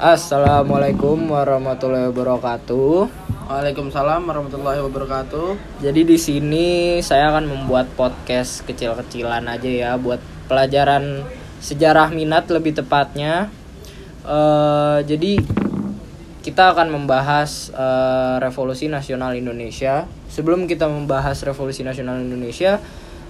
Assalamualaikum warahmatullahi wabarakatuh. Waalaikumsalam warahmatullahi wabarakatuh. Jadi di sini saya akan membuat podcast kecil-kecilan aja ya buat pelajaran sejarah minat lebih tepatnya. Eh, jadi kita akan membahas eh, Revolusi Nasional Indonesia. Sebelum kita membahas Revolusi Nasional Indonesia,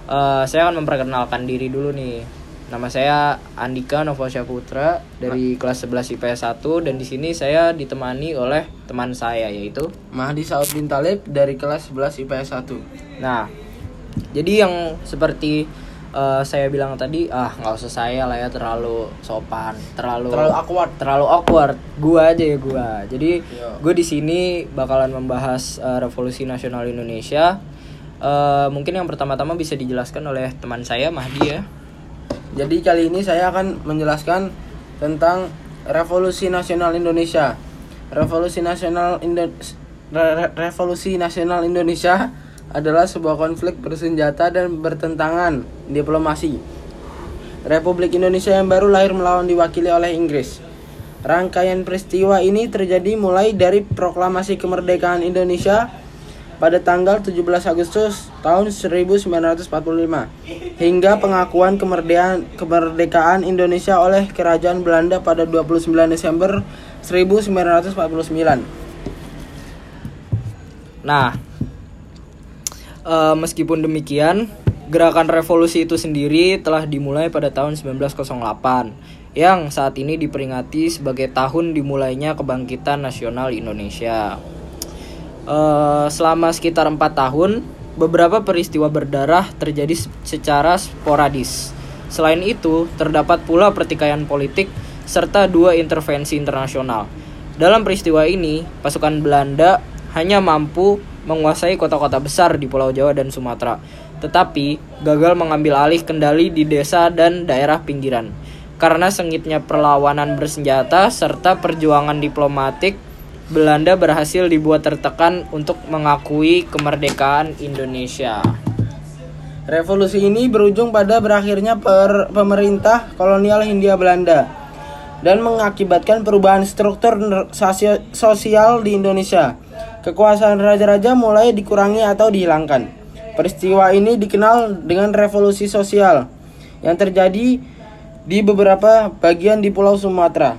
eh, saya akan memperkenalkan diri dulu nih. Nama saya Andika Novasya Putra dari kelas 11 IPS 1 dan di sini saya ditemani oleh teman saya yaitu Mahdi Saud bin Talib dari kelas 11 IPS 1. Nah, jadi yang seperti eh, saya bilang tadi, ah nggak usah saya lah ya terlalu sopan, terlalu Terlalu awkward. terlalu awkward. Gua aja ya gua. Jadi Iya. gue di sini bakalan membahas eh, Revolusi Nasional Indonesia. Eh, mungkin yang pertama-tama bisa dijelaskan oleh teman saya Mahdi ya. Jadi kali ini saya akan menjelaskan tentang Revolusi Nasional Indonesia. Revolusi Nasional Indo Re- Re- Revolusi Nasional Indonesia adalah sebuah konflik bersenjata dan bertentangan diplomasi. Republik Indonesia yang baru lahir melawan diwakili oleh Inggris. Rangkaian peristiwa ini terjadi mulai dari proklamasi kemerdekaan Indonesia pada tanggal 17 Agustus tahun 1945 hingga pengakuan kemerdekaan kemerdekaan Indonesia oleh Kerajaan Belanda pada 29 Desember 1949. Nah, eh, meskipun demikian, gerakan revolusi itu sendiri telah dimulai pada tahun 1908 yang saat ini diperingati sebagai tahun dimulainya kebangkitan nasional Indonesia. Eh, selama sekitar empat tahun, beberapa peristiwa berdarah terjadi se- secara sporadis. Selain itu, terdapat pula pertikaian politik serta dua intervensi internasional. Dalam peristiwa ini, pasukan Belanda hanya mampu menguasai kota-kota besar di Pulau Jawa dan Sumatera, tetapi gagal mengambil alih kendali di desa dan daerah pinggiran. Karena sengitnya perlawanan bersenjata serta perjuangan diplomatik, Belanda berhasil dibuat tertekan untuk mengakui kemerdekaan Indonesia. Revolusi ini berujung pada berakhirnya per- pemerintah kolonial Hindia Belanda dan mengakibatkan perubahan struktur sosial di Indonesia. Kekuasaan raja-raja mulai dikurangi atau dihilangkan. Peristiwa ini dikenal dengan revolusi sosial yang terjadi di beberapa bagian di Pulau Sumatera.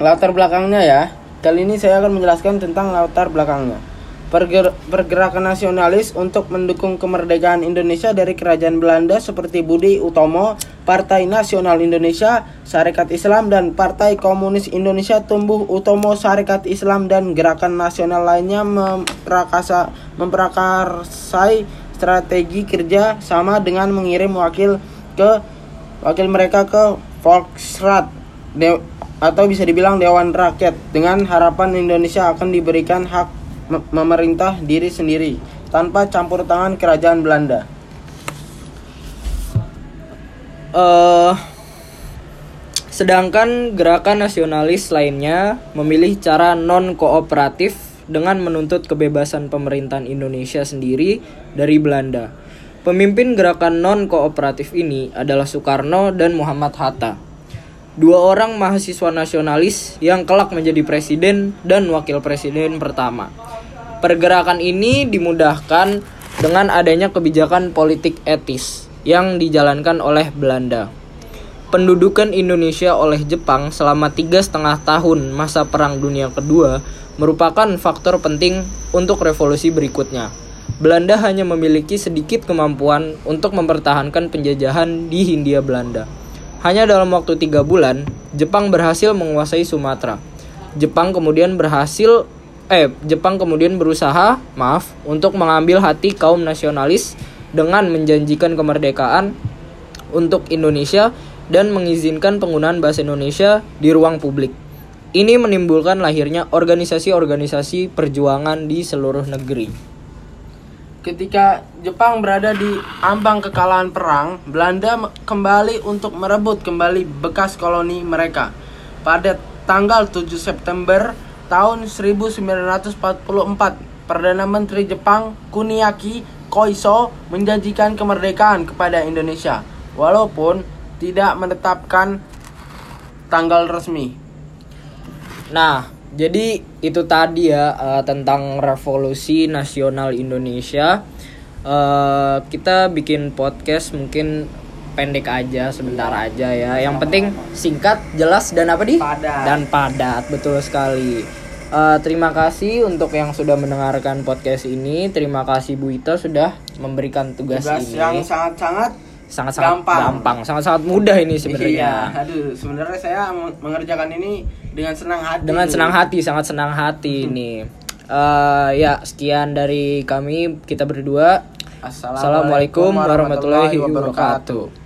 Latar belakangnya ya. Kali ini saya akan menjelaskan tentang latar belakangnya. Perger- pergerakan nasionalis untuk mendukung kemerdekaan Indonesia dari kerajaan Belanda seperti Budi Utomo, Partai Nasional Indonesia, Sarekat Islam dan Partai Komunis Indonesia tumbuh Utomo Sarekat Islam dan gerakan nasional lainnya memprakasa memprakarsai strategi kerja sama dengan mengirim wakil ke wakil mereka ke Volksrat atau bisa dibilang Dewan Rakyat dengan harapan Indonesia akan diberikan hak me- memerintah diri sendiri tanpa campur tangan kerajaan Belanda. eh sedangkan gerakan nasionalis lainnya memilih cara non kooperatif dengan menuntut kebebasan pemerintahan Indonesia sendiri dari Belanda. Pemimpin gerakan non kooperatif ini adalah Soekarno dan Muhammad Hatta. Dua orang mahasiswa nasionalis yang kelak menjadi presiden dan wakil presiden pertama. Pergerakan ini dimudahkan dengan adanya kebijakan politik etis yang dijalankan oleh Belanda. Pendudukan Indonesia oleh Jepang selama tiga setengah tahun masa Perang Dunia Kedua merupakan faktor penting untuk revolusi berikutnya. Belanda hanya memiliki sedikit kemampuan untuk mempertahankan penjajahan di Hindia Belanda. Hanya dalam waktu tiga bulan, Jepang berhasil menguasai Sumatera. Jepang kemudian berhasil, eh, Jepang kemudian berusaha, maaf, untuk mengambil hati kaum nasionalis dengan menjanjikan kemerdekaan untuk Indonesia dan mengizinkan penggunaan bahasa Indonesia di ruang publik. Ini menimbulkan lahirnya organisasi-organisasi perjuangan di seluruh negeri. Ketika Jepang berada di ambang kekalahan perang, Belanda kembali untuk merebut kembali bekas koloni mereka. Pada tanggal 7 September tahun 1944, Perdana Menteri Jepang Kuniaki Koiso menjanjikan kemerdekaan kepada Indonesia, walaupun tidak menetapkan tanggal resmi. Nah, jadi itu tadi ya eh, tentang revolusi nasional Indonesia. Eh, kita bikin podcast mungkin pendek aja, sebentar aja ya. Yang penting singkat, jelas dan apa di? Padat. Dan padat, betul sekali. Eh, terima kasih untuk yang sudah mendengarkan podcast ini. Terima kasih Bu Ita sudah memberikan tugas, Tugas ini. yang sangat-sangat sangat-sangat gampang. gampang, sangat-sangat mudah ini sebenarnya. Iya, aduh, sebenarnya saya meng- mengerjakan ini dengan senang hati. dengan senang hati sangat senang hati ini Eh, ya sekian dari kami kita berdua assalamualaikum warahmatullahi wabarakatuh